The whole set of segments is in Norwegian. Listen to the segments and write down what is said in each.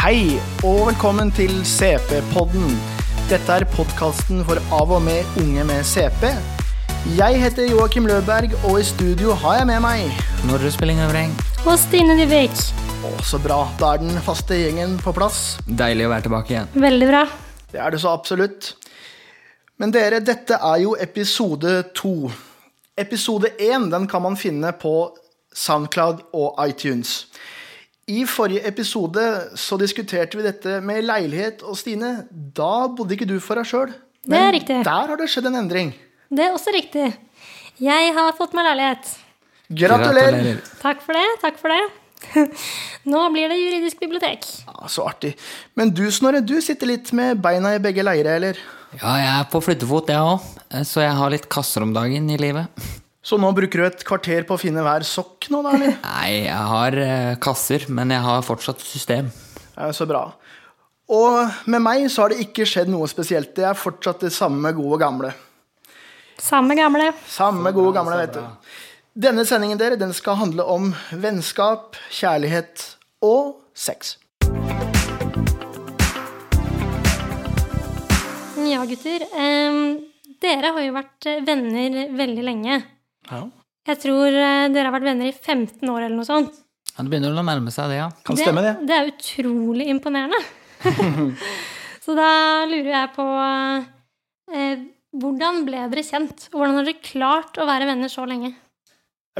Hei, og velkommen til CP-podden. Dette er podkasten for av og med unge med CP. Jeg heter Joakim Løberg, og i studio har jeg med meg Nordre Spillingøvreng. Og Stine Dybvik. Å, så bra. Da er den faste gjengen på plass. Deilig å være tilbake igjen. Veldig bra. Det er det så absolutt. Men dere, dette er jo episode to. Episode én den kan man finne på Soundcloud og iTunes. I forrige episode så diskuterte vi dette med leilighet, og Stine, da bodde ikke du for deg sjøl. Det er riktig. der har det skjedd en endring. Det er også riktig. Jeg har fått meg leilighet. Gratulerer. Takk for det. Takk for det. Nå blir det juridisk bibliotek. Ja, så artig. Men du, Snorre, du sitter litt med beina i begge leire, eller? Ja, jeg er på flyttefot, jeg òg, så jeg har litt kasser om dagen i livet. Så nå bruker du et kvarter på å finne hver sokk nå, da, eller? Nei, jeg har eh, kasser, men jeg har fortsatt system. Så bra. Og med meg så har det ikke skjedd noe spesielt. Det er fortsatt det samme gode gamle. Samme gamle. Samme gode gamle, vet du. Denne sendingen dere, den skal handle om vennskap, kjærlighet og sex. Ja, gutter. Eh, dere har jo vært eh, venner veldig lenge. Ja. Jeg tror eh, dere har vært venner i 15 år eller noe sånt. Ja, det begynner å nærme seg det, ja. Kan stemme, det. Det er utrolig imponerende. Så da lurer jeg på eh, Hvordan ble dere kjent? Og hvordan har dere klart å være venner så lenge?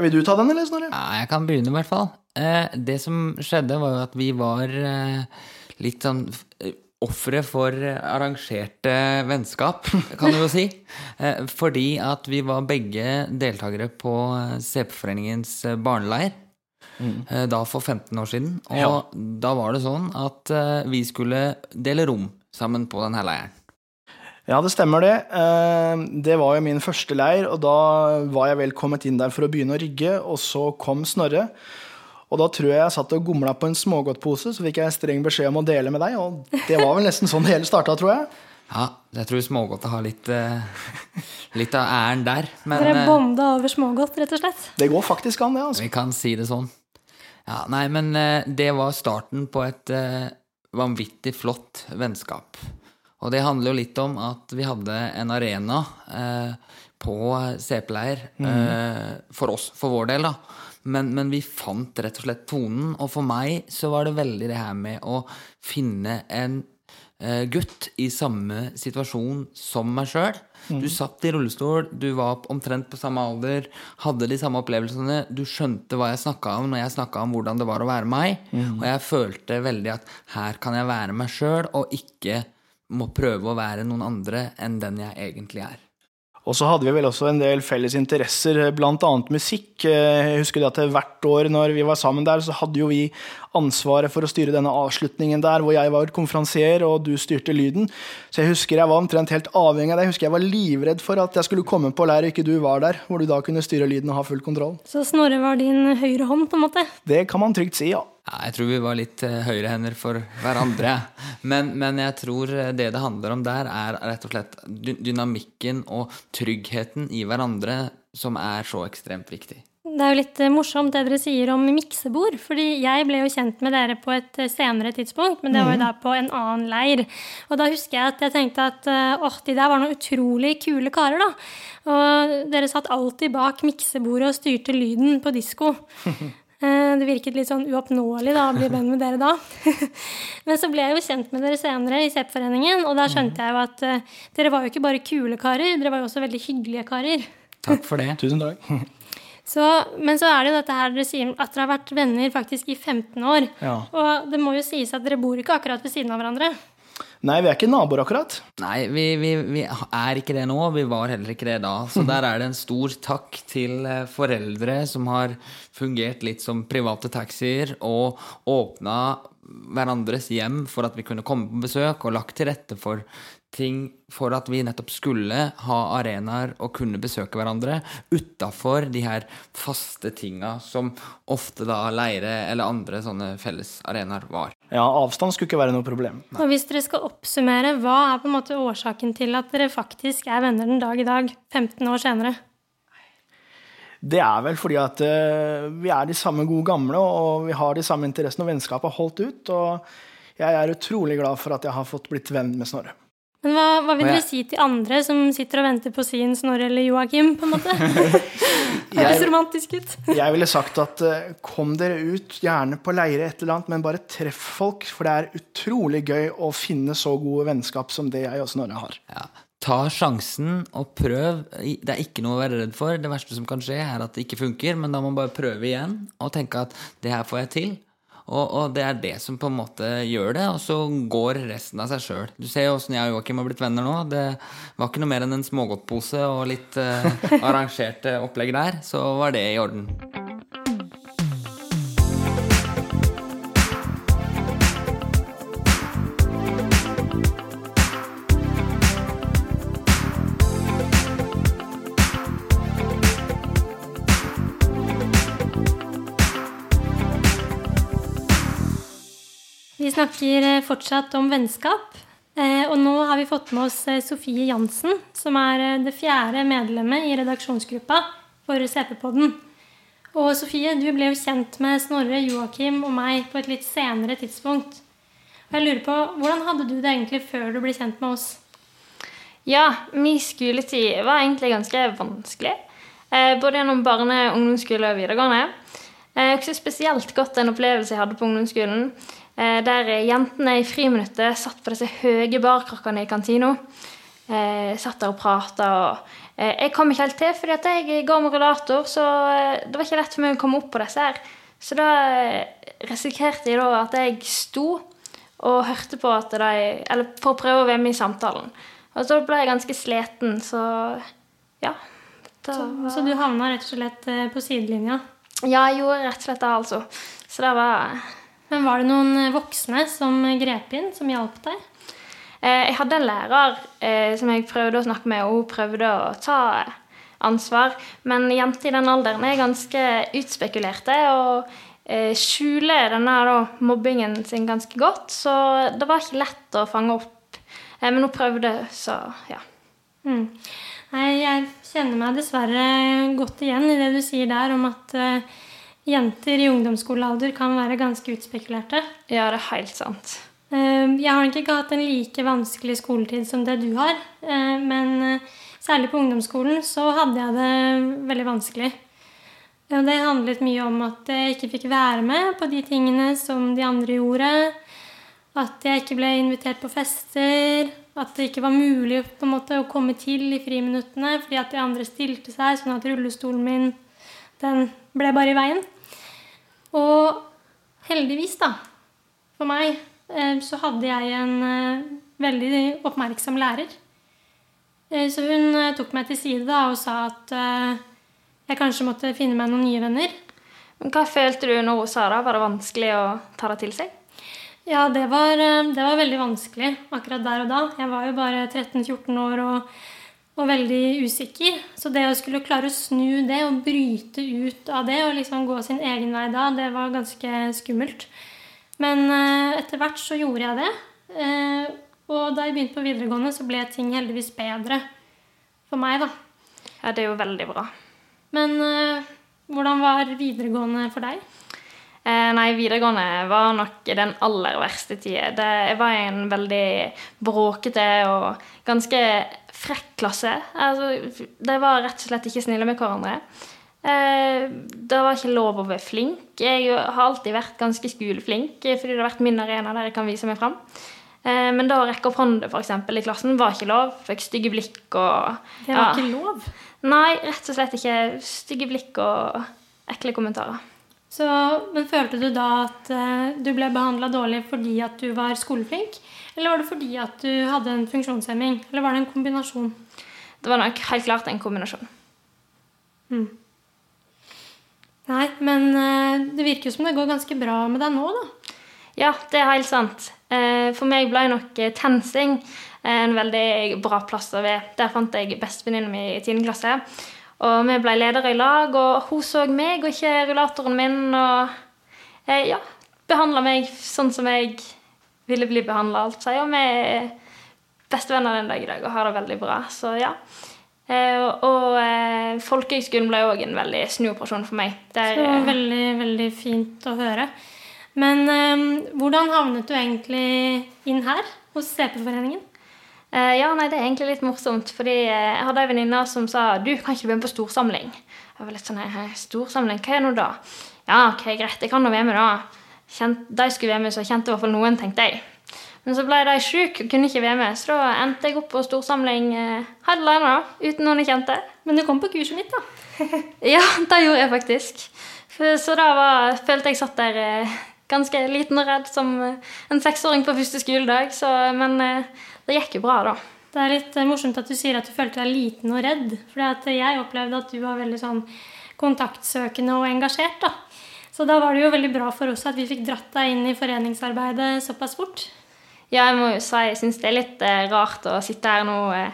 Vil du ta den, eller, Snorre? Ja, jeg kan begynne, i hvert fall. Eh, det som skjedde, var jo at vi var eh, litt sånn eh, ofre for eh, arrangerte vennskap, kan du jo si. Eh, fordi at vi var begge deltakere på eh, CP-foreningens eh, barneleir. Mm. Da for 15 år siden. Og Ja. da var det sånn at eh, vi skulle dele rom sammen på denne leiren. Ja, det stemmer det. Eh, Det var jo min første leir, og da var jeg vel kommet inn der for å begynne å rigge, og så kom Snorre. Og da tror jeg jeg satt og gomla på en smågodtpose, så fikk jeg streng beskjed om å dele med deg, og det var vel nesten sånn det hele starta, tror jeg. Ja, jeg tror smågodtet har litt, uh, litt av æren der. Men Dere eh, bonda over smågodt, rett og slett. Det går faktisk an, det, altså. vi kan si det sånn. Ja, nei, men uh, det var starten på et uh, vanvittig flott vennskap. Og det handler jo litt om at vi hadde en arena eh, på CP-leir mm. for oss, for vår del, da. Men, men vi fant rett og slett tonen, og for meg så var det veldig det her med å finne en eh, gutt i samme situasjon som meg sjøl. Du satt i rullestol, du var omtrent på samme alder, hadde de samme opplevelsene. Du skjønte hva jeg snakka om når jeg snakka om hvordan det var å være meg. Og jeg følte veldig at her kan jeg være meg sjøl, og ikke må prøve å være noen andre enn den jeg egentlig er. Og så hadde vi vel også en del felles interesser, blant annet musikk. Eh, Jeg husker at hvert år når vi var sammen der, så hadde jo vi ansvaret for å styre denne avslutningen der, hvor jeg var konferansier og du styrte lyden. Så jeg husker jeg var omtrent helt avhengig av deg. Jeg husker jeg var livredd for at jeg skulle komme på leir og ikke du var der, hvor du da kunne styre lyden og ha full kontroll. Så Snorre var din høyre hånd, på en måte. Det kan man trygt si, ja. Ja, jeg tror vi var litt eh, høyrehender for hverandre. Men, men jeg tror eh, det det handler om der, er rett og slett dynamikken og tryggheten i hverandre som er så ekstremt viktig. Det er jo litt eh, morsomt det dere sier om miksebord. fordi jeg ble jo kjent med dere på et eh, senere tidspunkt, men det var jo da på en annen leir. Og da husker jeg at jeg tenkte at eh, åh, de der var noen utrolig kule karer, da. Og dere satt alltid bak miksebordet og styrte lyden på disko. Eh, Det virket litt sånn uoppnåelig da, å bli venn med dere da. Men så ble jeg jo kjent med dere senere i CEP-foreningen, og da skjønte jeg jo at dere var jo ikke bare kule karer, dere var jo også veldig hyggelige karer. Takk for det. Tusen takk. Så, men så er det jo dette her dere sier at dere har vært venner faktisk i 15 år. Ja. Og det må jo sies at dere bor ikke akkurat ved siden av hverandre. Nei, vi er ikke naboer, akkurat. Nei, vi, vi, vi er ikke det nå. Vi var heller ikke det da. Så der er det en stor takk til eh, foreldre som har fungert litt som private taxier og åpna hverandres hjem for at vi kunne komme på besøk, og lagt til rette for ting for at vi nettopp skulle ha arenaer og kunne besøke hverandre utafor de her faste tinga som ofte da leire eller andre sånne fellesarenaer var. Ja, avstand skulle ikke være noe problem. Og hvis dere skal oppsummere, hva er på en måte årsaken til at dere faktisk er venner den dag i dag, 15 år senere? Det er vel fordi at eh, vi er de samme gode gamle, og vi har de samme interessene, og vennskapet har holdt ut. og jeg er utrolig glad for at jeg har fått blitt venn med Snorre. Men hva, hva vil dere jeg- si til andre som sitter og venter på sin Snorre eller Joakim, på en måte? Det høres romantisk ut. Jeg ville sagt at eh, kom dere ut, gjerne på leire et eller annet, men bare treff folk, for det er utrolig gøy å finne så gode vennskap som det jeg og Snorre har. Ja. Ta sjansen og prøv. Det er ikke noe å være redd for. Det verste som kan skje, er at det ikke funker, men da må man bare prøve igjen og tenke at det her får jeg til. Og, og det er det som på en måte gjør det, og så går resten av seg sjøl. Du ser jo åssen jeg og Joakim har blitt venner nå. Det var ikke noe mer enn en smågodtpose og litt eh, arrangerte opplegg der, så var det i orden. Snakker eh, fortsatt om vennskap. eh, Og nå har vi fått med oss eh, Sofie Jansen, som er det fjerde medlemmet i redaksjonsgruppa for CP-podden. Og Sofie, du ble jo kjent med Snorre, Joakim og meg på et litt senere tidspunkt. Og jeg lurer på, Hvordan hadde du det egentlig før du ble kjent med oss? Ja, min skoletid var egentlig ganske vanskelig. Både gjennom barne-, ungdomsskole og videregående. Eh, ikke så spesielt godt en opplevelse jeg hadde på ungdomsskolen. Eh, Der jentene i friminuttet satt på disse høye barkrakkene i kantina. Eh, satt der og prata. Og eh, jeg kom ikke helt til, fordi at jeg går med rullator, så det var ikke lett for meg å komme opp på disse her. Så da risikerte jeg da at jeg sto og hørte på at de Eller for å prøve å være med i samtalen. Og så ble jeg ganske sliten, så ja. Da, Så du havna rett og slett på sidelinja. ja, jeg gjorde rett og slett det, altså. Så det var Men var det noen eh, voksne som grep inn, som hjalp deg? eh, Jeg hadde en lærer eh, som jeg prøvde å snakke med, og hun prøvde å ta ansvar. Men jenter i den alderen er ganske utspekulerte og eh, skjuler denne da, mobbingen sin ganske godt. Så det var ikke lett å fange opp. Eh, men hun prøvde, så ja. Mm. Nei, jeg kjenner meg dessverre godt igjen i det du sier der om at eh, jenter i ungdomsskolealder kan være ganske utspekulerte. Ja, det er helt sant. Eh, jeg har nok ikke hatt en like vanskelig skoletid som det du har, eh, men eh, særlig på ungdomsskolen så hadde jeg det veldig vanskelig. Det handlet mye om at jeg ikke fikk være med på de tingene som de andre gjorde. At jeg ikke ble invitert på fester. At det ikke var mulig måte, å komme til i friminuttene fordi at de andre stilte seg, sånn at rullestolen min den ble bare i veien. Og heldigvis, da, for meg, eh, så hadde jeg en eh, veldig oppmerksom lærer. Eh, Så hun tok meg til side da, og sa at jeg kanskje måtte finne meg noen nye venner. Men hva følte du når hun sa det? Var det vanskelig å ta det til seg? Ja, det var, det var veldig vanskelig akkurat der og da. Jeg var jo bare 13-14 år og, og veldig usikker. Så det å skulle klare å snu det og bryte ut av det og liksom gå sin egen vei da, det var ganske skummelt. Men eh, etter hvert så gjorde jeg det. Eh, og da jeg begynte på videregående, så ble ting heldigvis bedre for meg, da. Ja, det er jo veldig bra. Men eh, hvordan var videregående for deg? Eh, nei, videregående var nok den aller verste tida. Jeg var i en veldig bråkete og ganske frekk klasse. Altså, de var rett og slett ikke snille med hverandre. Eh, det var ikke lov å være flink. Jeg har alltid vært ganske skoleflink, eh, fordi det har vært min arena der jeg kan vise meg fram. Men da å rekke opp hånda i klassen var ikke lov. Fikk stygge blikk og Det var ja. ikke lov. Nei, rett og slett ikke. Stygge blikk og ekle kommentarer. Så, men følte du da at eh, du ble behandla dårlig fordi at du var skoleflink? Eller var det fordi at du hadde en funksjonshemming? Eller var det en kombinasjon? Det var nok helt klart en kombinasjon. Nei, men eh, det virker jo som det går ganske bra med deg nå, da. Ja, det er helt sant. Eh, For meg ble nok TenSing en veldig bra plass å være. Der fant jeg bestevenninna mi i 10. klasse. Og vi ble ledere i lag, og hun så meg og ikke rullatoren min. Og eh, ja, behandla meg sånn som jeg ville bli behandla, altså. Og vi er bestevenner den dag i dag og har det veldig bra. Så ja. Eh, og og eh, folkehøgskolen ble òg en veldig snuoperasjon for meg. Der, Så veldig, veldig fint å høre. Men eh, hvordan havnet du egentlig inn her, hos CP-foreningen? Eh, ja, nei, Det er egentlig litt morsomt, fordi eh, jeg hadde en venninne som sa du, kan ikke være med på storsamling. Jeg var litt sånn, «Hæ, storsamling, hva er nå da? Ja, ok, greit, jeg kan nå være med da. Kjent, de skulle være med, så kjente i hvert fall noen, tenkte jeg. Men så ble de sjuke og kunne ikke være med, så da endte jeg opp på storsamling eh, helt da, uten noen jeg kjente. Men du kom på kurset mitt, da. Ja, det gjorde jeg faktisk. For, så da var, følte jeg satt der eh, ganske liten og redd som eh, en seksåring på første skoledag. Så, men eh, det gikk jo bra, da. Det er litt eh, morsomt at du sier at du følte deg liten og redd. For jeg opplevde at du var veldig sånn kontaktsøkende og engasjert. da. Så da var det jo veldig bra for oss at vi fikk dratt deg inn i foreningsarbeidet såpass fort. Ja, jeg må jo si jeg syns det er litt eh, rart å sitte her nå eh,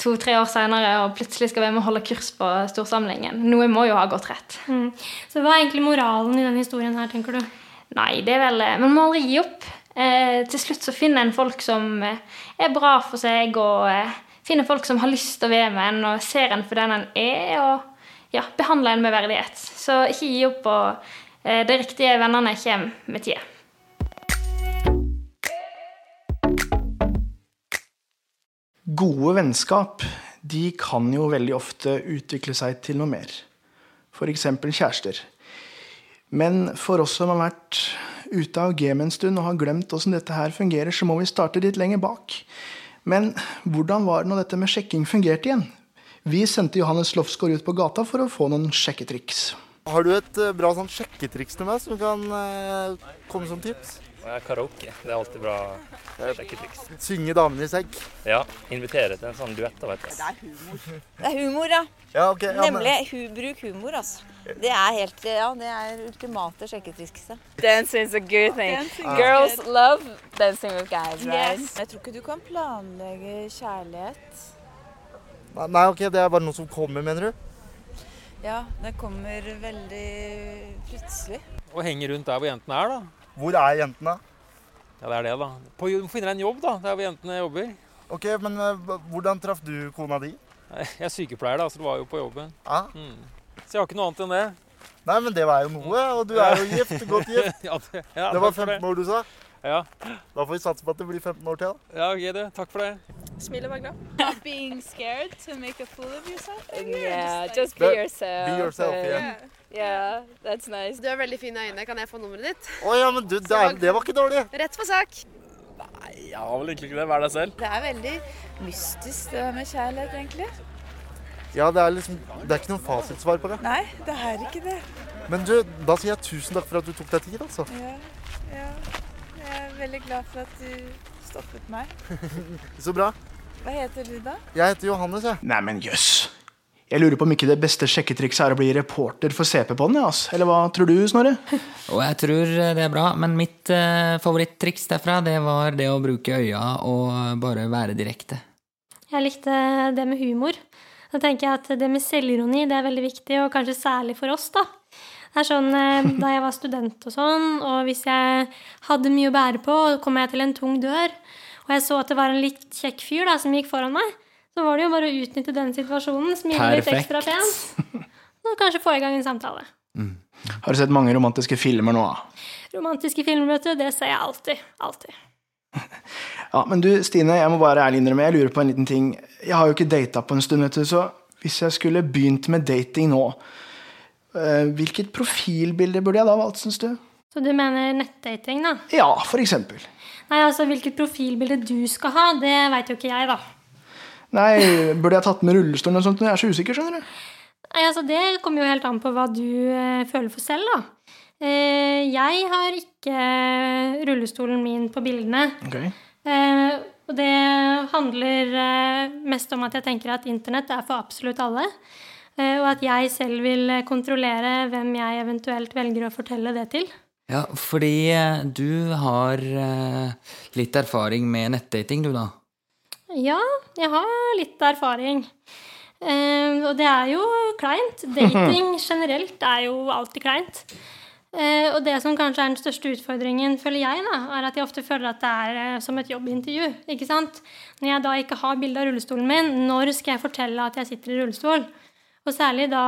to-tre år senere og plutselig skal være med å holde kurs på storsamlingen. Noe må jo ha gått rett. Mm. Så hva er egentlig moralen i denne historien her, tenker du? Nei, det er vel Man må aldri gi opp. Eh, til slutt så finner en folk som eh, er bra for seg, og eh, finner folk som har lyst til å være med en, og ser en for den en er, og ja, behandler en med verdighet. Så ikke gi opp, og eh, de riktige vennene kommer med tida. Gode vennskap de kan jo veldig ofte utvikle seg til noe mer. F.eks. kjærester. Men for oss som har vært ute av gamet en stund og har glemt åssen dette her fungerer, så må vi starte litt lenger bak. Men hvordan var det når dette med sjekking fungerte igjen? Vi sendte Johannes Lofsgaard ut på gata for å få noen sjekketriks. Har du et eh, bra sånn sjekketriks til meg som kan eh, komme som tips? Ja, karaoke. Det er alltid bra sjekketriks. Synge damene i sekk. Ja, invitere til en sånn duett, vet du. Det er humor, ja. Ja, okay, Ja, men- Nemlig. Hu bruk humor, altså. Det er helt, ja, det er ultimate sjekketrikset. Dancing is a good thing. Girls love dancing with guys, right? Jeg tror ikke du kan planlegge kjærlighet. Nei, Nei, ok, det er bare noe som kommer, mener du? Ja, det kommer veldig plutselig. Og henger rundt der hvor jentene er, da. Hvor er jentene? Ja, det er det, da. På, du må finne deg en jobb, da, der hvor jentene jobber. Ok, men eh, hvordan traff du kona di? Jeg er sykepleier, da, så du var jo på jobben. Ja? Mm. Så jeg har ikke noe annet enn det. Nei, men det var jo noe, og du er jo gift, godt gift. ja, det, ja, Det var 15 år du sa. Ja. Da får vi satse på at det blir 15 år til. da. ja, ok, det. Takk for det. Smil og vær glad. Not being scared to make a fool of yourself. Yeah, Just just like- be Be- yourself. be yourself, yeah. Yeah, that's nice. Du har veldig fine øyne. Kan jeg få nummeret ditt? Å ja, men du, det, er, det var ikke dårlig. Rett på sak. Nei, Jeg har vel egentlig ikke det. Vær deg selv. Det er veldig mystisk det med kjærlighet, egentlig. Ja, det er liksom Det er ikke noe fasitsvar på det. Nei, det er ikke det. Men du, da sier jeg tusen takk for at du tok deg tid, altså. Ja, ja. Jeg er veldig glad for at du stoppet meg. Så bra. Hva heter du da? Jeg heter Johannes, jeg. Neimen jøss. Jeg lurer på om ikke det beste sjekketrikset er å bli reporter for. Ja, ass. Eller hva tror du, Snorre? Og jeg tror det er bra, men mitt eh, favorittriks derfra, det var det å bruke øya og bare være direkte. Jeg likte det med humor. Da tenker jeg at det med selvironi det er veldig viktig, og kanskje særlig for oss, da. Det er sånn eh, Da jeg var student og sånn, og hvis jeg hadde mye å bære på, og kom jeg til en tung dør, og jeg så at det var en litt kjekk fyr da, som gikk foran meg, så var det jo bare å utnytte den situasjonen, smile litt ekstra pent, og kanskje få i gang en samtale. Har du sett mange romantiske filmer nå? Romantiske filmer, vet du, det ser jeg alltid. Alltid. Ja, men du, Stine, jeg må bare ærlig innrømme, jeg lurer på en liten ting. Jeg har jo ikke data på en stund, vet du, så hvis jeg skulle begynt med dating nå, hvilket profilbilde burde jeg da valgt, syns du? Så du mener nettdating, da? Ja, for eksempel. Nei, altså hvilket profilbilde du skal ha, det veit jo ikke jeg, da. Nei, burde jeg tatt med rullestolen og sånt? Jeg er så usikker, skjønner du. Nei, altså Det kommer jo helt an på hva du eh, føler for selv, da. Eh, jeg har ikke rullestolen min på bildene. Ok. Eh, og det handler eh, mest om at jeg tenker at internett er for absolutt alle. Eh, og at jeg selv vil kontrollere hvem jeg eventuelt velger å fortelle det til. Ja, fordi eh, du har eh, litt erfaring med nettdating, du da. Ja, jeg har litt erfaring. Eh, og det er jo kleint. Dating generelt er jo alltid kleint. Eh, og det som kanskje er den største utfordringen, føler jeg, da, er at jeg ofte føler at det er eh, som et jobbintervju. ikke sant? Når jeg da ikke har bilde av rullestolen min, når skal jeg fortelle at jeg sitter i rullestol? Og særlig da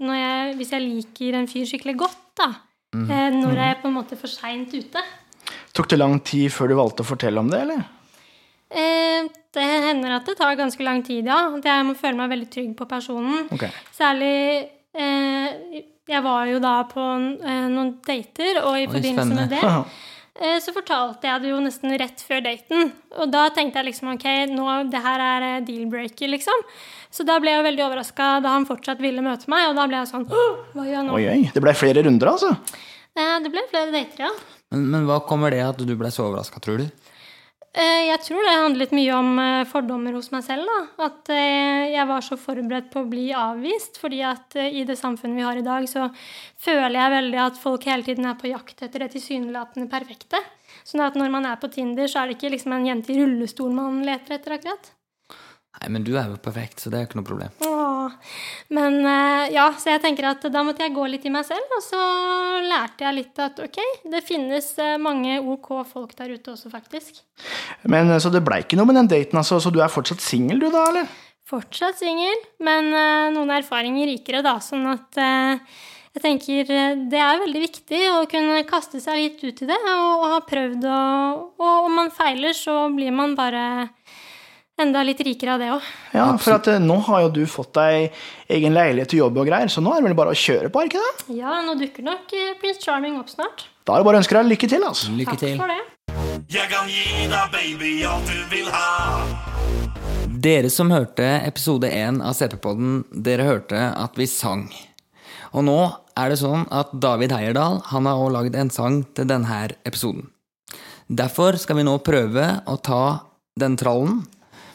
når jeg, hvis jeg liker en fyr skikkelig godt, da. Mm. eh, når jeg er på en måte for seint ute. Tok det lang tid før du valgte å fortelle om det, eller? Eh, det hender at det tar ganske lang tid, ja. At jeg må føle meg veldig trygg på personen. Okay. Særlig eh, Jeg var jo da på eh, noen dater, og i forbindelse med det så fortalte jeg det jo nesten rett før daten. Og da tenkte jeg liksom ok, nå, det her er eh, deal-breaker, liksom. Så da ble jeg veldig overraska da han fortsatt ville møte meg, og da ble jeg sånn «Åh, Hva gjør jeg nå? Oi, oi. Det ble flere runder, altså? Eh, det ble flere dater, ja. Men, men hva kommer det at du ble så overraska, tror du? Eh, Jeg tror det handlet mye om eh, fordommer hos meg selv. da. At eh, jeg var så forberedt på å bli avvist. fordi at i det samfunnet vi har i dag, så føler jeg veldig at folk hele tiden er på jakt etter det tilsynelatende perfekte. Sånn at når man er på Tinder, så er det ikke liksom en jente i rullestol man leter etter, akkurat. Nei, men du er jo perfekt, så det er jo ikke noe problem. Åh. Men eh, ja, så jeg tenker at da måtte jeg gå litt i meg selv, og så lærte jeg litt at ok, det finnes eh, mange ok folk der ute også, faktisk. Men eh, Så det blei ikke noe med den daten, altså? Så du er fortsatt singel, du da, eller? Fortsatt singel, men noen erfaringer rikere, da. Sånn at jeg tenker det er veldig viktig å kunne kaste seg litt ut i det og, og ha prøvd og, Og om man feiler, så blir man bare enda litt rikere av det òg. Ja, for at eh, nå har jo du fått deg egen leilighet til jobb og greier, så nå er det vel bare å kjøre på, ikke det? Ja, nå dukker nok eh, Prince Charming opp snart. Da er det bare å ønske deg lykke til, altså. Lykke Takk til. for det. Jeg kan gi deg, baby, alt du vil ha. Dere som hørte episode 1 av CP-podden, dere hørte at vi sang. Og nå er det sånn at David Heierdal han har også lagd en sang til denne episoden. Derfor skal vi nå prøve å ta den trallen.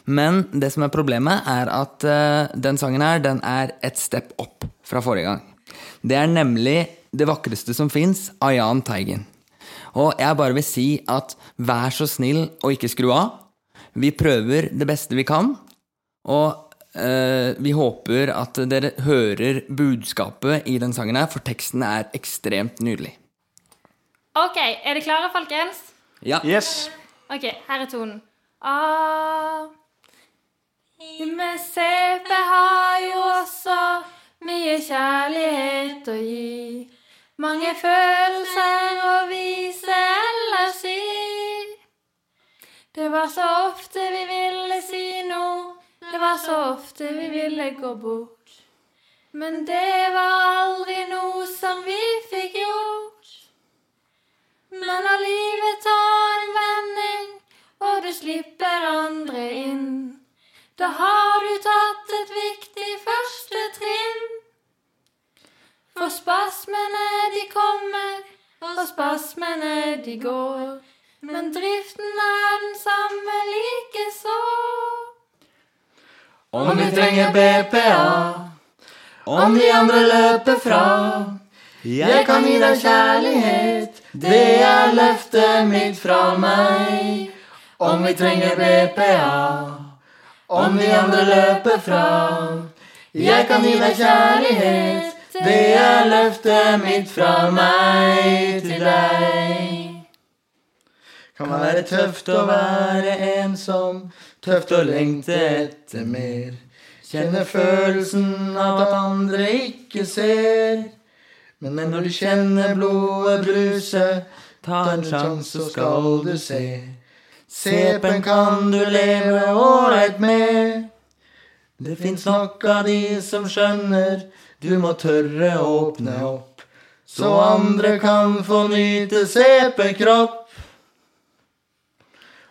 Men det som er problemet, er at uh, den sangen her, den er et step opp fra forrige gang. Det er nemlig det vakreste som fins, av Jahn Teigen. Og jeg bare vil si at vær så snill å ikke skru av. Vi prøver det beste vi kan, og eh, vi håper at dere hører budskapet i den sangen her, for teksten er ekstremt nydelig. OK, er dere klare, folkens? Ja. Yes. OK, her er tonen. Ah, med CP har jo også mye kjærlighet å gi. Mange følelser å vise eller si. Det var så ofte vi ville si noe, det var så ofte vi ville gå bort. Men det var aldri noe som vi fikk gjort. Men når livet tar en vending, og du slipper andre inn, da har du tatt et viktig første trinn. For spasmene de kommer, og spasmene de går. Men driften er den samme likeså. Om vi trenger BPA, om de andre løper fra. Jeg kan gi deg kjærlighet, det er løftet mitt fra meg. Om vi trenger BPA, om de andre løper fra. Jeg kan gi deg kjærlighet, det er løftet mitt fra meg til deg. Kan være tøft å være ensom, tøft å lengte etter mer. Kjenne følelsen av at andre ikke ser. Men når du kjenner blodet bruse, ta en sjanse, så skal du se. CP-en kan du leve ålreit med. Det fins nok av de som skjønner, du må tørre å åpne opp. Så andre kan få nyte CP-kropp.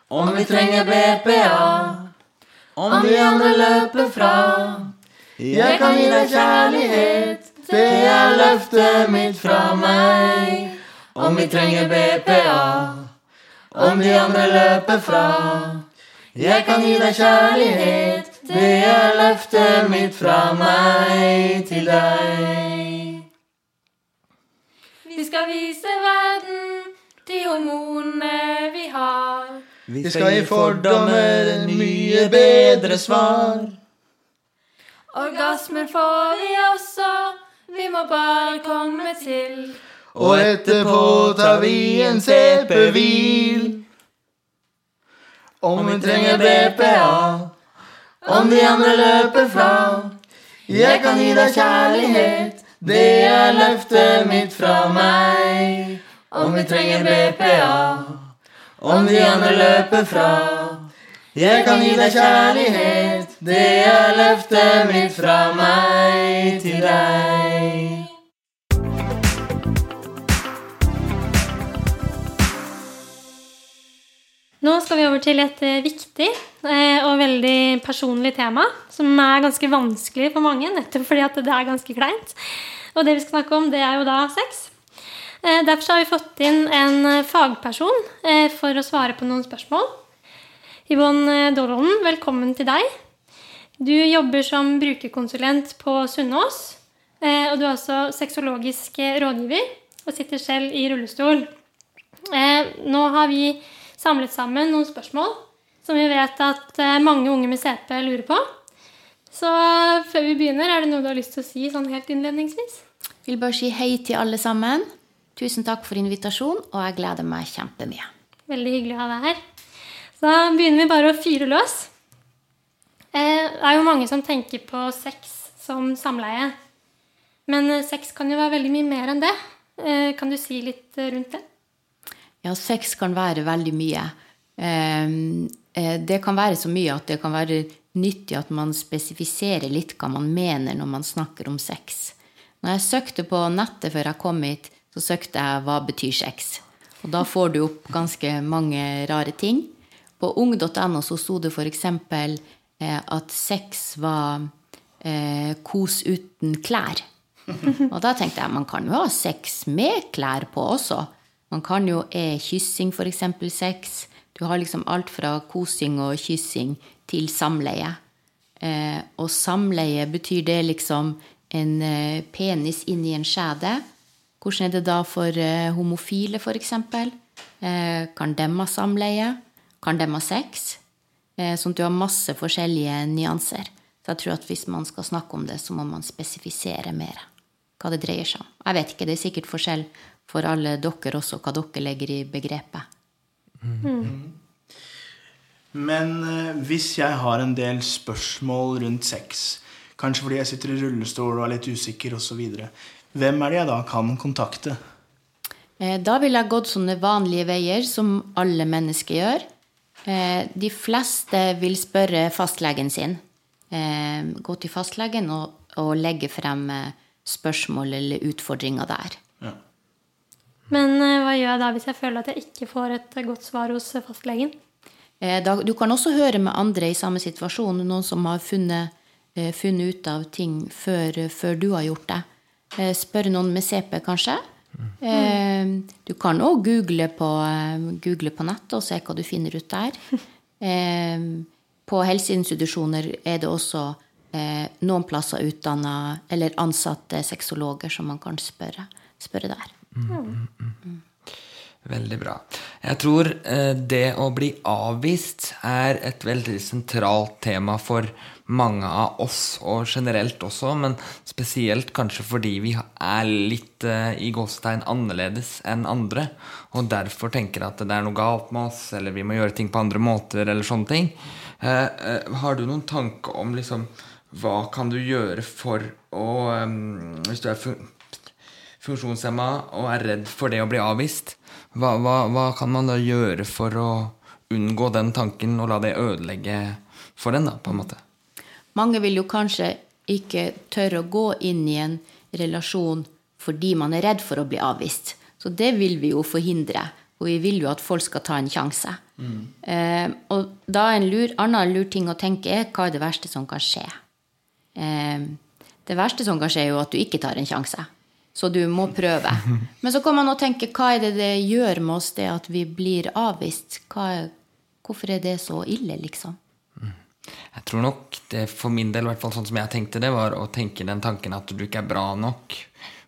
Om vi trenger BPA, om de andre løper fra. Jeg kan gi deg kjærlighet, det er løftet mitt fra meg. Om vi trenger BPA, om de andre løper fra. Jeg kan gi deg kjærlighet, det er løftet mitt fra meg til deg. Vi skal vise verden de hormonene vi har. Vi skal gi fordommer mye bedre svar. Orgasmer får vi også, vi må bare komme til. Og etterpå tar vi en CP-hvil. Om vi trenger BPA, om de andre løper fra. Jeg kan gi deg kjærlighet, Det er løftet mitt fra meg. Om vi trenger BPA, om de andre løper fra. Jeg kan gi deg kjærlighet, det er løftet mitt fra meg til deg. Nå skal vi over til et eh, viktig eh, og veldig personlig tema, som er ganske vanskelig for mange, nettopp fordi at det er ganske kleint. Og det vi skal snakke om, det er jo da sex. Eh, derfor har vi fått inn en fagperson for å svare på noen spørsmål. Yvonne Dollonen, velkommen til deg. Du jobber som brukerkonsulent på Sunnaas. Og du er også sexologisk rådgiver og sitter selv i rullestol. Nå har vi samlet sammen noen spørsmål som vi vet at eh, mange unge med CP lurer på. Så eh, før vi begynner, er det noe du har lyst til å si sånn helt innledningsvis? Vil bare si hei til alle sammen. Tusen takk for invitasjonen, og jeg gleder meg kjempemye. Veldig hyggelig å ha deg her. Så da begynner vi bare å fyre løs. Eh, Det er jo mange som tenker på sex som samleie. Men sex kan jo være veldig mye mer enn det. Kan du si litt rundt det? Ja, sex kan være veldig mye. Ehm, eh, Det kan være så mye at det kan være nyttig at man spesifiserer litt hva man mener når man snakker om sex. Når jeg søkte på nettet før jeg kom hit, så søkte jeg 'hva betyr sex'? Og da får du opp ganske mange rare ting. På ung.no så sto det f.eks. Eh, at sex var eh, kos uten klær. Og da tenkte jeg man kan jo ha sex med klær på også. Man kan jo er kyssing f.eks. sex. Du har liksom alt fra kosing og kyssing til samleie. Eh, og samleie betyr det liksom en eh, penis inni en skjede. Hvordan er det da for eh, homofile, f.eks.? Eh, kan dem ha samleie? Kan dem ha sex? Eh, sånn at du har masse forskjellige nyanser. Så jeg tror at hvis man skal snakke om det, så må man spesifisere mer hva det dreier seg om. Jeg vet ikke, det er sikkert forskjell for alle dere også, hva dere legger i begrepet. Men eh, hvis jeg har en del spørsmål rundt sex, kanskje fordi jeg sitter i rullestol og er litt usikker osv., hvem er det jeg da kan kontakte? Eh, Da ville jeg gått sånne vanlige veier, som alle mennesker gjør. Eh, De fleste vil spørre fastlegen sin. Eh, Gå til fastlegen og, og legge frem spørsmål eller utfordringer der. Men eh, hva gjør jeg da hvis jeg føler at jeg ikke får et eh, godt svar hos eh, fastlegen? Du kan også høre med andre i samme situasjon, noen som har funnet, funnet ut av ting før, før du har gjort det. Spør noen med CP, kanskje. Mm. Du kan òg google, på, google på nettet og se hva du finner ut der. På helseinstitusjoner er det også noen plasser utdanna eller ansatte sexologer som man kan spørre, spørre der. Veldig bra. Jeg tror eh, det å bli avvist er et veldig sentralt tema for mange av oss, og generelt også, men spesielt kanskje fordi vi er litt eh, i gåsetegn annerledes enn andre, og derfor tenker at det er noe galt med oss, eller vi må gjøre ting på andre måter, eller sånne ting. Eh, har du noen tanke om liksom hva kan du gjøre for å Hvis du er funksjonshemma og er redd for det å bli avvist, hva, hva, hva kan man da gjøre for å unngå den tanken og la det ødelegge for en, da, på en måte? Mange vil jo kanskje ikke tørre å gå inn i en relasjon fordi man er redd for å bli avvist. Så det vil vi jo forhindre. Og vi vil jo at folk skal ta en sjanse. Eh, og da er en lur, annen lur ting å tenke er hva er det verste som kan skje? Eh, det verste som kan skje, er jo at du ikke tar en sjanse. Så du må prøve. Men så kan man tenke hva er det det gjør med oss, det at vi blir avvist? Er, hvorfor er det så ille, liksom? Jeg tror nok det for min del, i hvert fall sånn som jeg tenkte det, var å tenke den tanken at du ikke er bra nok.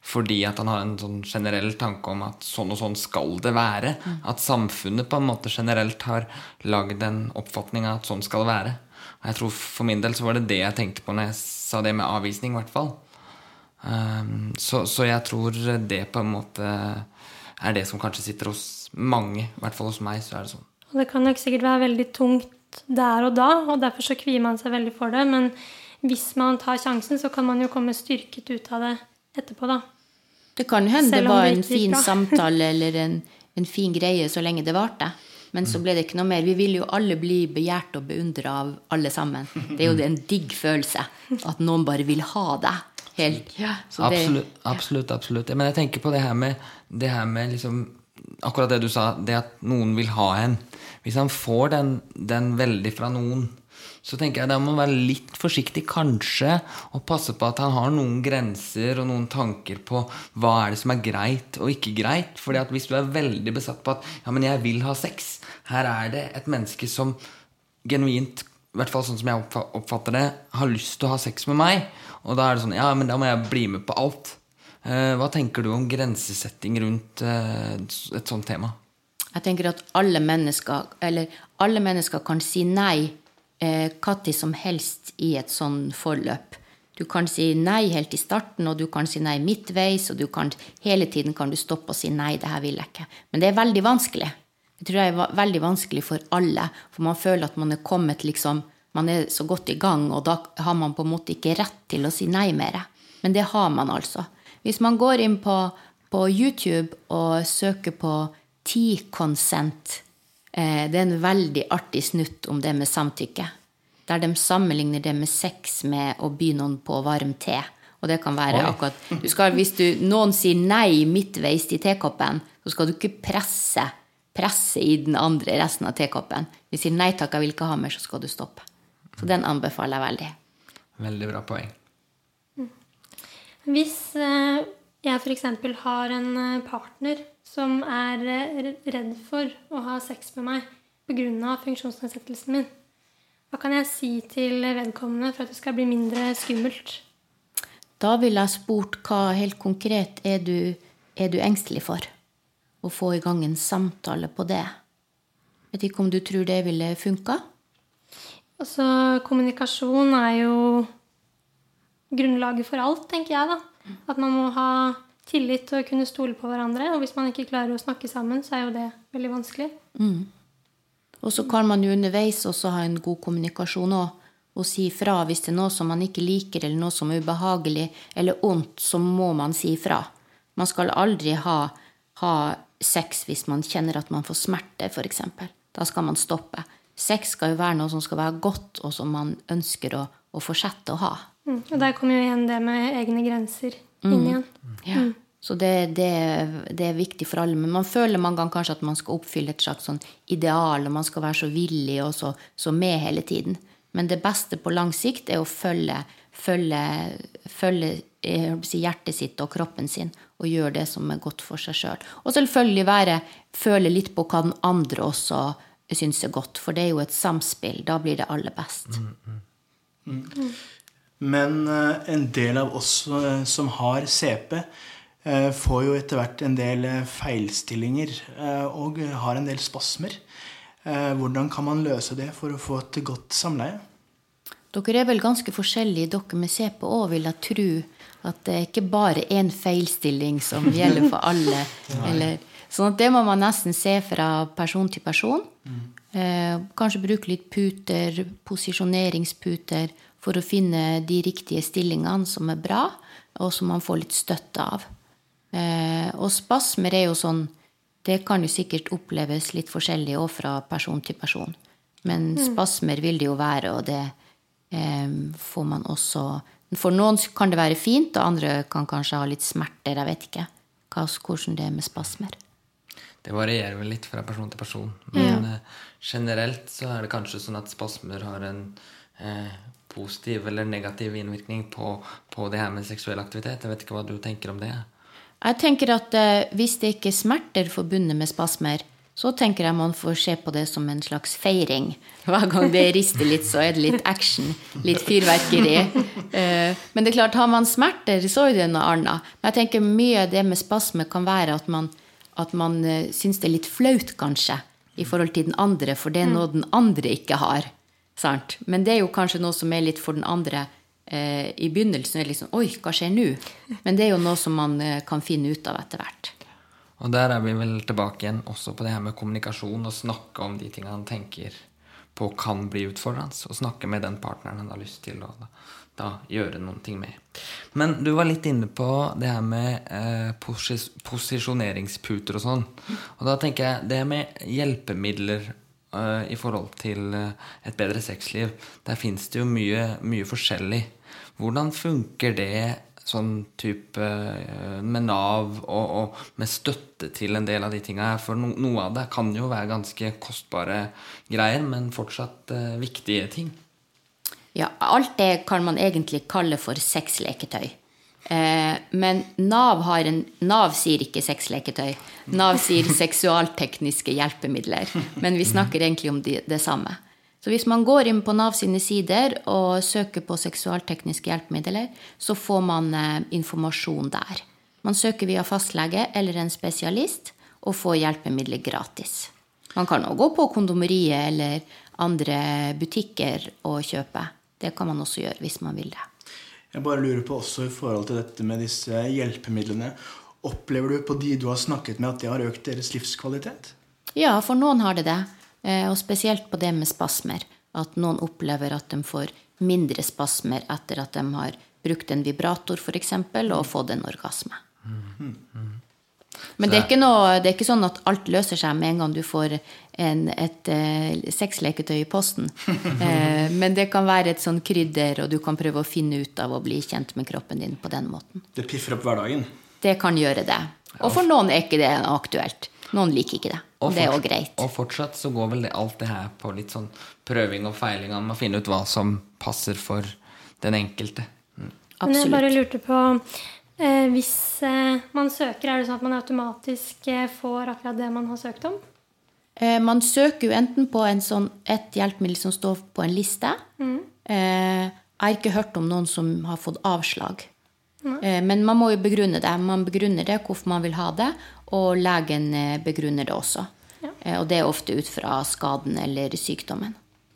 Fordi at han har en sånn generell tanke om at sånn og sånn skal det være. At samfunnet på en måte generelt har lagd en oppfatning av at sånn skal det være. Og jeg tror For min del så var det det jeg tenkte på når jeg sa det med avvisning, i hvert fall. Um, så, så jeg tror det på en måte er det som kanskje sitter hos mange. I hvert fall hos meg så er det sånn. Og det kan nok sikkert være veldig tungt der og da, og derfor så kvier man seg veldig for det. Men hvis man tar sjansen, så kan man jo komme styrket ut av det etterpå, da. Det kan hende det var en fin samtale eller en, en fin greie så lenge det varte. Men så ble det ikke noe mer. Vi vil jo alle bli begjært og beundra av alle sammen. Det er jo en digg følelse at noen bare vil ha deg. Helt. Så det- Absolutt, absolutt, absolutt. Men jeg tenker på det her med, det her med liksom, Akkurat det du sa, det at noen vil ha en. Hvis han får den, den veldig fra noen, så tenker jeg da må være litt forsiktig kanskje og passe på at han har noen grenser og noen tanker på hva er det som er greit og ikke greit. Fordi at hvis du er veldig besatt på at ja, men jeg vil ha sex Her er det et menneske som genuint, i hvert fall sånn som jeg oppfatter det, har lyst til å ha sex med meg. Og da er det sånn Ja, men da må jeg bli med på alt. Eh, hva tenker du om grensesetting rundt eh, et sånt tema? Jeg tenker at alle mennesker, eller alle mennesker kan si nei eh, når som helst i et sånn forløp. Du kan si nei helt i starten, og du kan si nei midtveis, og du kan, hele tiden kan du stoppe og si nei, det her vil jeg ikke. Men det er veldig vanskelig. Jeg tror det er veldig vanskelig for alle, for man føler at man er kommet liksom, man er så godt i gang, og da har man på en måte ikke rett til å si nei mer. Men det har man altså. Hvis man går inn på, på YouTube og søker på T-consent, eh, det er en veldig artig snutt om det med samtykke. Der de sammenligner det med sex med å by noen på varm te. Og det kan være Oi. akkurat du skal, Hvis du, noen sier nei midtveis i tekoppen, så skal du ikke presse, presse i den andre resten av tekoppen. Hvis du sier nei takk, jeg vil ikke ha mer, så skal du stoppe. Så den anbefaler jeg veldig. Veldig bra poeng. Hvis eh, jeg f.eks. har en eh, partner som er eh, redd for å ha sex med meg pga. funksjonsnedsettelsen min, hva kan jeg si til vedkommende for at det skal bli mindre skummelt? Da ville jeg spurt hva helt konkret er du, er du engstelig for? Og få i gang en samtale på det. Vet ikke om du tror det ville funka? Altså, kommunikasjon er jo grunnlaget for alt, tenker jeg, da. At man må ha tillit og kunne stole på hverandre. Og hvis man ikke klarer å snakke sammen, så er jo det veldig vanskelig. Mm. Og så kan man jo underveis også ha en god kommunikasjon òg. Og si fra hvis det er noe som man ikke liker, eller noe som er ubehagelig eller ondt, så må man si fra. Man skal aldri ha, ha sex hvis man kjenner at man får smerte, f.eks. Da skal man stoppe. Sex skal jo være noe som skal være godt, og som man ønsker å, å fortsette å ha. Mm. Og der kommer jo igjen det med egne grenser inn Mm. igjen. Ja. Så det, det, det er viktig for alle. Men man føler mange ganger kanskje at man skal oppfylle et slags sånn ideal, og man skal være så villig og så, så med hele tiden. Men det beste på lang sikt er å følge, følge, følge å si, hjertet sitt og kroppen sin og gjøre det som er godt for seg sjøl. Og selvfølgelig være, føle litt på hva den andre også syns er godt, for det er jo et samspill. Da blir det aller best. Men eh, en del av oss eh, som har CP, eh, får jo etter hvert en del feilstillinger og har en del spasmer. Hvordan kan man løse det for å få et godt samleie? Dere er vel ganske forskjellige, dere med CP òg, vil jeg tro. At det er ikke bare én feilstilling som gjelder for alle. Eller, sånn at det må man nesten se fra person til person. Eh, kanskje bruke litt puter, posisjoneringsputer, for å finne de riktige stillingene som er bra, og som man får litt støtte av. Eh, og spasmer er jo sånn Det kan jo sikkert oppleves litt forskjellig òg fra person til person. Men Mm. spasmer vil det jo være, og det eh, får man også For noen kan det være fint, og andre kan kanskje ha litt smerter. Jeg vet ikke hvordan det er med spasmer. Det varierer vel litt fra person til person. Men eh, generelt så er det kanskje sånn at spasmer har en eh, positiv eller negativ innvirkning på, på det her med seksuell aktivitet. Jeg vet ikke hva du tenker om det? Jeg tenker at eh, Hvis det ikke er smerter forbundet med spasmer, så tenker jeg man får se på det som en slags feiring. Hver gang det rister litt, så er det litt action. Litt fyrverkeri. Eh, Men det er klart, har man smerter, så er det noe annet. Men jeg tenker mye av det med spasme kan være at man, at man eh, syns det er litt flaut, kanskje, i forhold til den andre, for det er noe den andre ikke har. Sant? Men det er jo kanskje noe som er litt for den andre eh, i begynnelsen. er det liksom, Oi, hva skjer nå? Men det er jo noe som man kan finne ut av etter hvert. Og der er vi vel tilbake igjen også på det her med kommunikasjon og snakke om de tingene han tenker på kan bli utfordrende. og snakke med den partneren han har lyst til å da, da gjøre noen ting med. Men du var litt inne på det her med eh, posis posisjoneringsputer og sånn. Og da tenker jeg det med hjelpemidler eh, i forhold til eh, et bedre sexliv. Der fins det jo mye, mye forskjellig. Hvordan funker det sånn type eh, med Nav og, og, med støtte til en del av de tinga her? For no, noe av det kan jo være ganske kostbare greier, men fortsatt uh, viktige ting. Ja, alt det kan man egentlig kalle for sexleketøy. Eh, men Nav, har en, Nav sier ikke sexleketøy. Nav sier seksualtekniske hjelpemidler. Men vi snakker egentlig om de, det samme. Så hvis man går inn på Nav sine sider og søker på seksualtekniske hjelpemidler, så får man eh, informasjon der. Man søker via fastlege eller en spesialist og får hjelpemidler gratis. Man kan òg gå på kondomeriet eller andre butikker og kjøpe. Det kan man også gjøre hvis man vil det. Jeg bare lurer på også i forhold til dette med disse hjelpemidlene. Opplever du på de du har snakket med, at det har økt deres livskvalitet? Ja, for noen har det det. Eh, og spesielt på det med spasmer. At noen opplever at de får mindre spasmer etter at de har brukt en vibrator f.eks. og fått en orgasme. Men det er, noe, det er, ikke sånn at alt løser seg med en gang du får en, et uh, sexleketøy i posten. uh, men det kan være et sånn krydder, og du kan prøve å finne ut av å bli kjent med kroppen din på den måten. Det piffer opp hverdagen? Det kan gjøre det. Og for noen er ikke det aktuelt. Noen liker ikke det. Og det er òg greit. Og fortsatt så går vel det, alt det her på litt sånn prøving og feiling. Man må finne ut hva som passer for den enkelte. Mm. Men jeg bare lurte på eh, Hvis eh, man søker, er det sånn at man automatisk eh, får akkurat det man har søkt om? Eh, man søker jo enten på sånn, et hjelpemiddel som står på en liste. Mm. Eh, jeg har ikke hørt om noen som har fått avslag. Eh, men man må jo begrunne det. Man begrunner det hvorfor man vil ha det, og legen eh, begrunner det også. Ja. Eh, og det er ofte ut fra skaden eller sykdommen.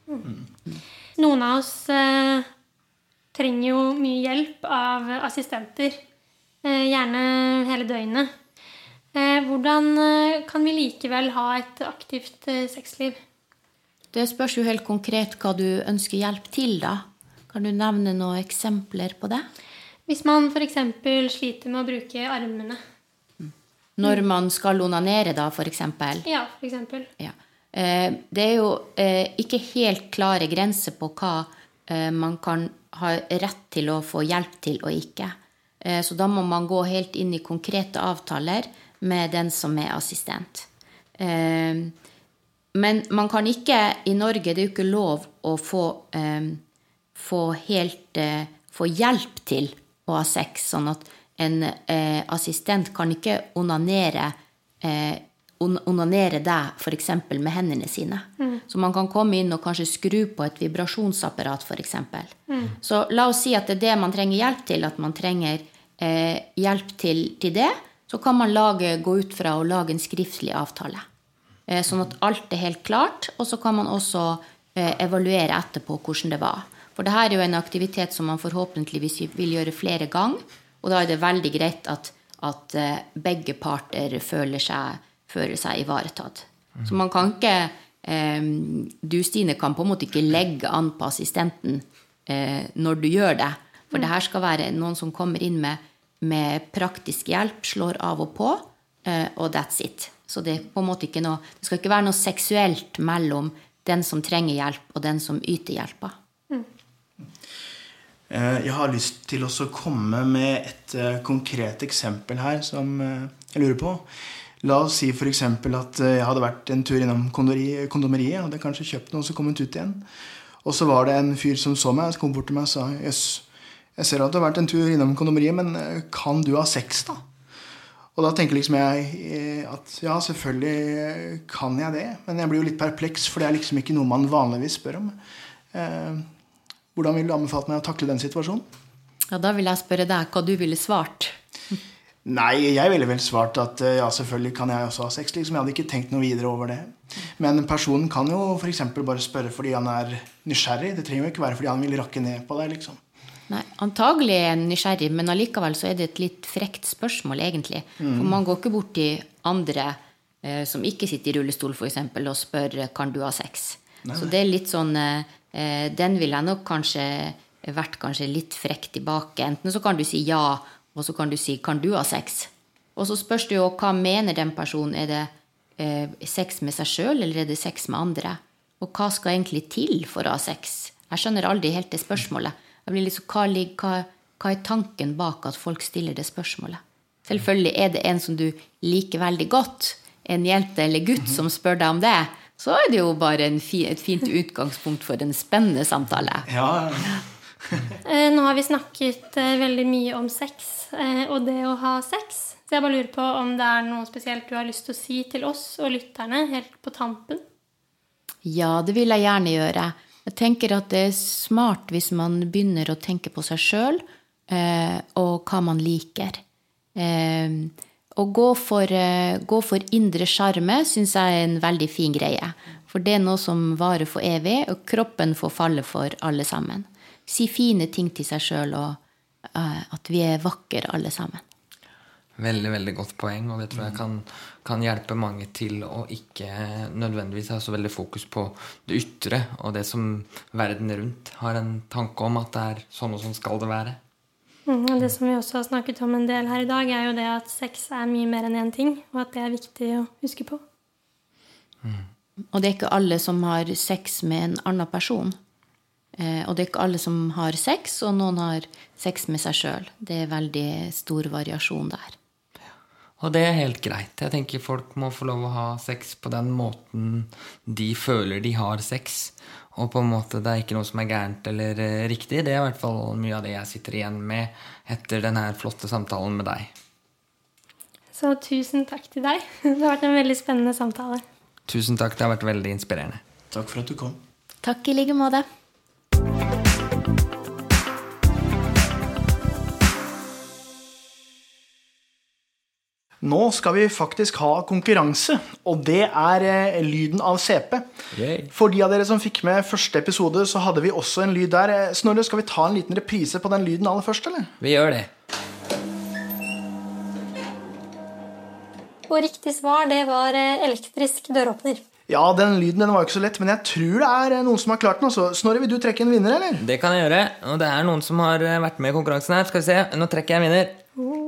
Mm. Mm. Noen av oss eh, trenger jo mye hjelp av assistenter. Eh, gjerne hele døgnet. Eh, hvordan kan vi likevel ha et aktivt sexliv? Det spørs jo helt konkret hva du ønsker hjelp til, da. Kan du nevne noen eksempler på det? Hvis man f.eks. sliter med å bruke armene. Når man skal onanere, da, f.eks.? Ja, f.eks. Ja. Eh, det er jo eh, ikke helt klare grenser på hva eh, man kan ha rett til å få hjelp til og ikke. Så da må man gå helt inn i konkrete avtaler med den som er assistent. Men man kan ikke i Norge Det er jo ikke lov å få, få helt få hjelp til å ha sex. Sånn at en eh, assistent kan ikke onanere, eh, onanere deg f.eks. med hendene sine. Mm. Så man kan komme inn og kanskje skru på et vibrasjonsapparat f.eks. Mm. Så la oss si at det er det man trenger hjelp til, at man trenger eh, hjelp til, til, det. Så kan man lage, gå ut fra å lage en skriftlig avtale. Eh, sånn at alt er helt klart, og så kan man også eh, evaluere etterpå hvordan det var. For det her er jo en aktivitet som man forhåpentligvis vil gjøre flere ganger. Og da er det veldig greit at, at eh, begge parter føler seg, føler seg ivaretatt. Så man kan ikke eh, Du, Stine, kan på en måte ikke legge an på assistenten eh, når du gjør det. For det her skal være noen som kommer inn med, med praktisk hjelp, slår av og på, eh, og that's it. Så det, er på en måte ikke noe, det skal ikke være noe seksuelt mellom den som trenger hjelp, og den som yter hjelpa. Eh, jeg har lyst til å komme med et eh, konkret eksempel her som eh, jeg lurer på. La oss si f.eks. at jeg hadde vært en tur innom kondomeriet. Hadde kanskje kjøpt noe, så kommet ut igjen. Og så var det en fyr som så meg, som kom bort til meg og sa Jøss, jeg ser at du har vært en tur innom kondomeriet, men kan du ha sex, da? Og da tenker liksom jeg at ja, selvfølgelig kan jeg det. Men jeg blir jo litt perpleks, for det er liksom ikke noe man vanligvis spør om. Hvordan ville du anbefalt meg å takle den situasjonen? Ja, Da vil jeg spørre deg hva du ville svart. Nei, jeg ville vel svart at eh, ja, selvfølgelig kan jeg også ha sex. Liksom. Jeg hadde ikke tenkt noe videre over det. Men personen kan jo f.eks. bare spørre fordi han er nysgjerrig. Det trenger jo ikke være fordi han vil rakke ned på deg. liksom. Nei, Antagelig er han nysgjerrig, men allikevel så er det et litt frekt spørsmål, egentlig. Mm. For man går ikke bort til andre eh, som ikke sitter i rullestol, f.eks., og spør kan du ha sex. Så det er litt sånn eh, Den vil jeg nok kanskje vært kanskje litt frekk tilbake. Enten så kan du si ja, og så kan du si 'kan du ha sex'? Og så spørs det jo hva mener den personen. Er det eh, sex med seg sjøl, eller er det sex med andre? Og hva skal egentlig til for å ha sex? Jeg skjønner aldri helt det spørsmålet. Jeg blir liksom, hva, hva, hva er tanken bak at folk stiller det spørsmålet? Selvfølgelig er det en som du liker veldig godt, en jente eller gutt som spør deg om det, så er det jo bare fi, et fint utgangspunkt for en spennende samtale. Ja, Eh, Nå har vi snakket eh, veldig mye om sex eh, og det å ha sex. Så jeg bare lurer på om det er noe spesielt du har lyst til å si til oss og lytterne helt på tampen? Ja, det vil jeg gjerne gjøre. Jeg tenker at det er smart hvis man begynner å tenke på seg sjøl eh, og hva man liker. Eh, å gå for, eh, gå for indre sjarme syns jeg er en veldig fin greie. For det er noe som varer for evig, og kroppen får falle for alle sammen. Si fine ting til seg sjøl, og uh, at vi er vakre alle sammen. Veldig veldig godt poeng, og det tror jeg kan, kan, hjelpe mange til å ikke nødvendigvis ha så veldig fokus på det ytre og det som verden rundt har en tanke om at det er sånn og sånn skal det være. Mm, det som vi også har snakket om en del her i dag, er jo det at sex er mye mer enn én ting, og at det er viktig å huske på. Mm. Og det er ikke alle som har sex med en annen person. Eh, og det er ikke alle som har sex, og noen har sex med seg sjøl. Det er veldig stor variasjon der. Og det er helt greit. Jeg tenker folk må få lov å ha sex på den måten de føler de har sex. Og på en måte det er ikke noe som er gærent eller eh, riktig. Det er i hvert fall mye av det jeg sitter igjen med etter denne flotte samtalen med deg. Så tusen takk til deg. Det har vært en veldig spennende samtale. Tusen takk. Det har vært veldig inspirerende. Takk for at du kom. Takk i like måte. Nå skal vi faktisk ha konkurranse, og det er eh, lyden av CP. Yay. For de av dere som fikk med første episode, så hadde vi også en lyd der. Eh, Snorre, skal vi ta en liten reprise på den lyden aller først, eller? Vi gjør det. Og riktig svar, det var eh, elektrisk døråpner. Ja, den lyden den var jo ikke så lett, men jeg tror det er noen som har klart den. Også. Snorre, vil du trekke en vinner, eller? Det kan jeg gjøre. Og det er noen som har vært med i konkurransen her. Skal vi se. Nå trekker jeg en vinner.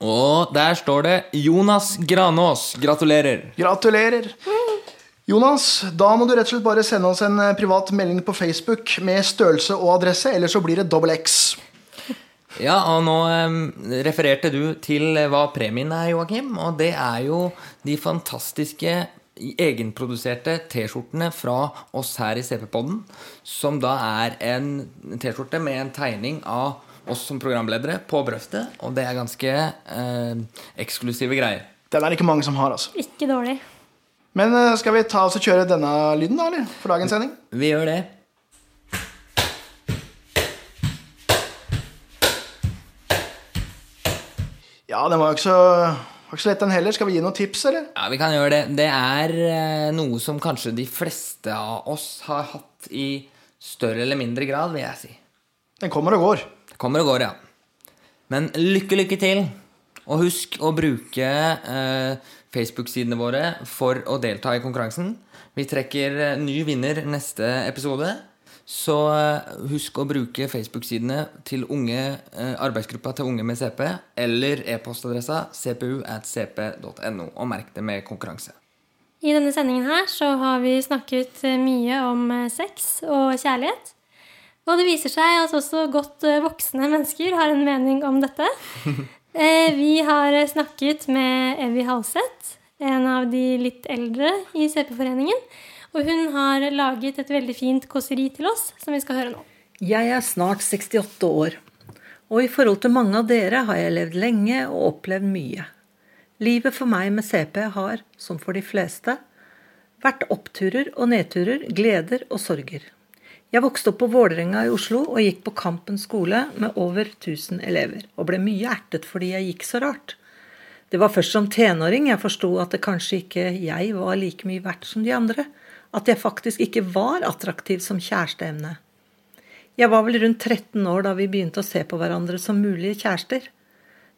Og der står det Jonas Granås. Gratulerer. Gratulerer. Jonas, da må du rett og slett bare sende oss en eh, privat melding på Facebook med størrelse og adresse, eller så blir det dobbel X. Ja, og nå eh, refererte du til hva premien er, Joakim. Og det er jo de fantastiske egenproduserte T-skjortene fra oss her i CP-podden. Som da er en T-skjorte med en tegning av oss som programledere på brøstet. Og det er ganske eh, eksklusive greier. Den er det ikke mange som har, altså. Ikke dårlig. Men eh, skal vi ta oss og kjøre denne lyden, da, eller? For dagens sending? Vi gjør det. Ja, den var jo ikke så, var ikke så lett, den heller. Skal vi gi noen tips, eller? Ja, vi kan gjøre det. Det er eh, noe som kanskje de fleste av oss har hatt i større eller mindre grad, vil jeg si. Den kommer og går. Kommer og går, ja. Men lykke, lykke til. Og husk å bruke eh, Facebook-sidene våre for å delta i konkurransen. Vi trekker eh, ny vinner neste episode. Så eh, husk å bruke Facebook-sidene til unge, eh, arbeidsgruppa til unge med CP, eller e-postadressa cpu at cp.no, og merk det med konkurranse. I denne sendingen her så har vi snakket eh, mye om sex og kjærlighet. Og det viser seg at også godt eh, voksne mennesker har en mening om dette. Eh, Vi har snakket med Evy Halseth, en av de litt eldre i CP-foreningen. Og hun har laget et veldig fint kåseri til oss, som vi skal høre nå. Jeg er snart 68 år, og i forhold til mange av dere har jeg levd lenge og opplevd mye. Livet for meg med CP har, som for de fleste, vært oppturer og nedturer, gleder og sorger. Jeg vokste opp på Vålerenga i Oslo og gikk på Kampen skole med over 1000 elever, og ble mye ertet fordi jeg gikk så rart. Det var først som tenåring jeg forsto at det kanskje ikke jeg var like mye verdt som de andre, at jeg faktisk ikke var attraktiv som kjæresteemne. Jeg var vel rundt 13 år da vi begynte å se på hverandre som mulige kjærester.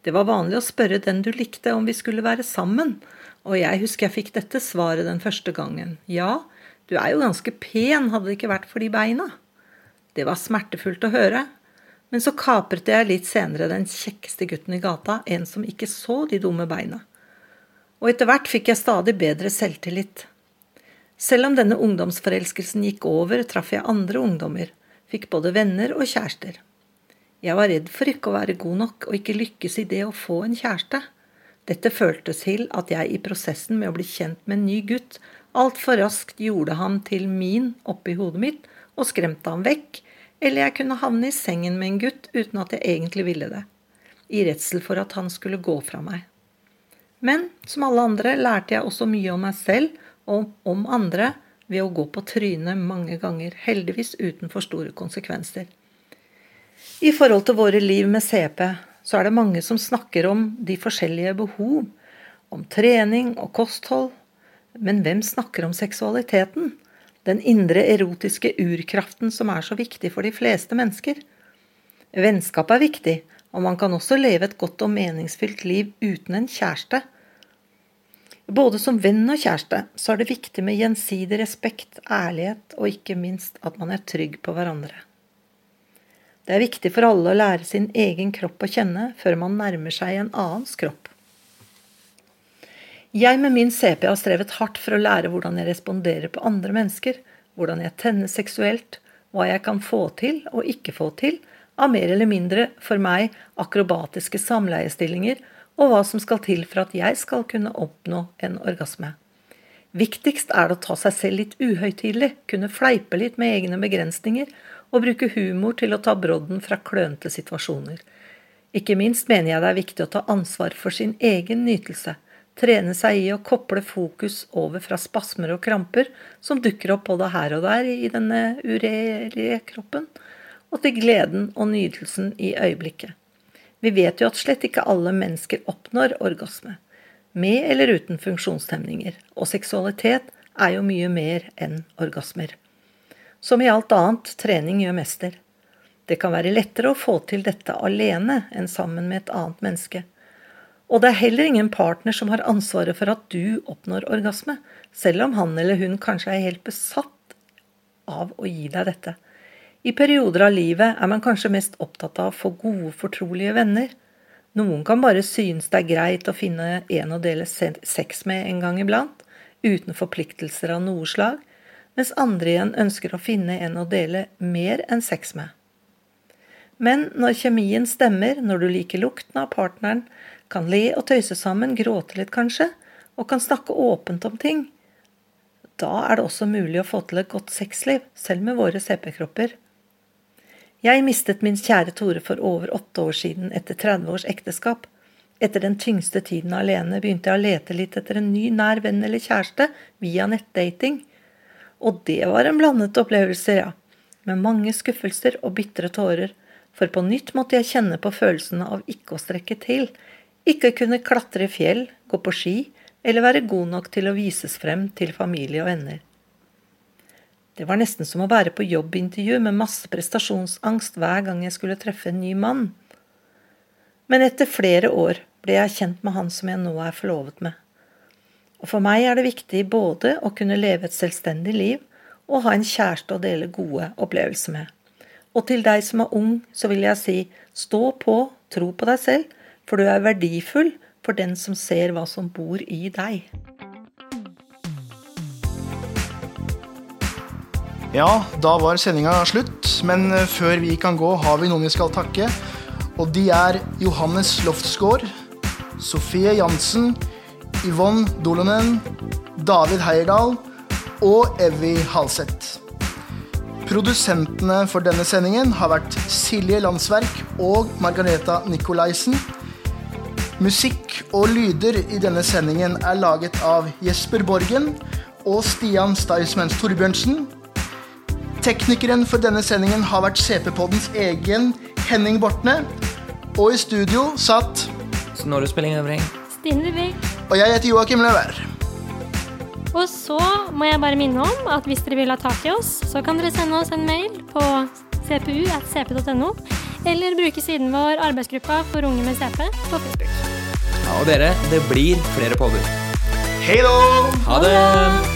Det var vanlig å spørre den du likte om vi skulle være sammen, og jeg husker jeg fikk dette svaret den første gangen. Ja, Du er jo ganske pen, hadde det ikke vært for de beina. Det var smertefullt å høre, men så kapret jeg litt senere den kjekkeste gutten i gata, en som ikke så de dumme beina. Og etter hvert fikk jeg stadig bedre selvtillit. Selv om denne ungdomsforelskelsen gikk over, traff jeg andre ungdommer, fikk både venner og kjærester. Jeg var redd for ikke å være god nok og ikke lykkes i det å få en kjæreste. Dette føltes til at jeg i prosessen med å bli kjent med en ny gutt altfor raskt gjorde han til min oppi hodet mitt og skremte ham vekk, eller jeg kunne havne i sengen med en gutt uten at jeg egentlig ville det, i redsel for at han skulle gå fra meg. Men som alle andre lærte jeg også mye om meg selv og om andre ved å gå på trynet mange ganger, heldigvis uten for store konsekvenser. I forhold til våre liv med CP så er det mange som snakker om de forskjellige behov, om trening og kosthold, men hvem snakker om seksualiteten? Den indre erotiske urkraften som er så viktig for de fleste mennesker. Vennskap er viktig, og man kan også leve et godt og meningsfylt liv uten en kjæreste. Både som venn og kjæreste så er det viktig med gjensidig respekt, ærlighet og ikke minst at man er trygg på hverandre. Det er viktig for alle å lære sin egen kropp å kjenne før man nærmer seg en annens kropp. Jeg med min CP har strevet hardt for å lære hvordan jeg responderer på andre mennesker, hvordan jeg tenner seksuelt, hva jeg kan få til og ikke få til av mer eller mindre, for meg, akrobatiske samleiestillinger, og hva som skal til for at jeg skal kunne oppnå en orgasme. Viktigst er det å ta seg selv litt uhøytidelig, kunne fleipe litt med egne begrensninger og bruke humor til å ta brodden fra klønete situasjoner. Ikke minst mener jeg det er viktig å ta ansvar for sin egen nytelse, trene seg i å kople fokus over fra spasmer og kramper som dukker opp både her og der i denne uregjerlige kroppen, og til gleden og nydelsen i øyeblikket. Vi vet jo at slett ikke alle mennesker oppnår orgasme, med eller uten funksjonshemninger, og seksualitet er jo mye mer enn orgasmer. Som i alt annet, trening gjør mester. Det kan være lettere å få til dette alene enn sammen med et annet menneske. Og det er heller ingen partner som har ansvaret for at du oppnår orgasme, selv om han eller hun kanskje er helt besatt av å gi deg dette. I perioder av livet er man kanskje mest opptatt av å få gode, fortrolige venner. Noen kan bare synes det er greit å finne en å dele sex med en gang iblant, uten forpliktelser av noe slag, mens andre igjen ønsker å finne en å dele mer enn sex med. Men når kjemien stemmer, når du liker lukten av partneren, kan le og tøyse sammen, gråte litt kanskje, og kan snakke åpent om ting, da er det også mulig å få til et godt sexliv, selv med våre CP-kropper. Jeg mistet min kjære Tore for over åtte år siden etter 30 års ekteskap. Etter den tyngste tiden alene begynte jeg å lete litt etter en ny nær venn eller kjæreste via nettdating. Og det var en blandet opplevelse, ja. Med mange skuffelser og bitre tårer. For på nytt måtte jeg kjenne på følelsene av ikke å strekke til. Ikke kunne klatre i fjell, gå på ski eller være god nok til å vises frem til familie og venner. Det var nesten som å være på jobbintervju med masse prestasjonsangst hver gang jeg skulle treffe en ny mann. Men etter flere år ble jeg kjent med han som jeg nå er forlovet med. Og for meg er det viktig både å kunne leve et selvstendig liv og ha en kjæreste å dele gode opplevelser med. Og til deg som er ung, så vil jeg si stå på, tro på deg selv, for du er verdifull for den som ser hva som bor i deg. Ja, da var sendinga slutt, men eh, før vi kan gå, har vi noen vi skal takke. Og de er Johannes Loftsgaard, Sofie Jansen, Yvonne Dolonen, David Heierdal og Evy Halseth. Produsentene for denne sendingen har vært Silje Landsverk og Margareta Nikolaisen. Musikk og lyder i denne sendingen er laget av Jesper Borgen og Stian Staismens Torbjørnsen. Teknikeren for denne sendingen har vært CP-poddens egen Henning Bortne. Og i studio satt Snorre Spilling Øvring. Stine Dybvik. Og jeg heter Joakim Løver. Og så må jeg bare minne om at hvis dere vil ha tak i oss, så kan dere sende oss en mail på cpu.cp.no, eller bruke siden vår arbeidsgruppa for unge med CP på Facebook. Og dere, det blir flere podder. Hei da! Ha det!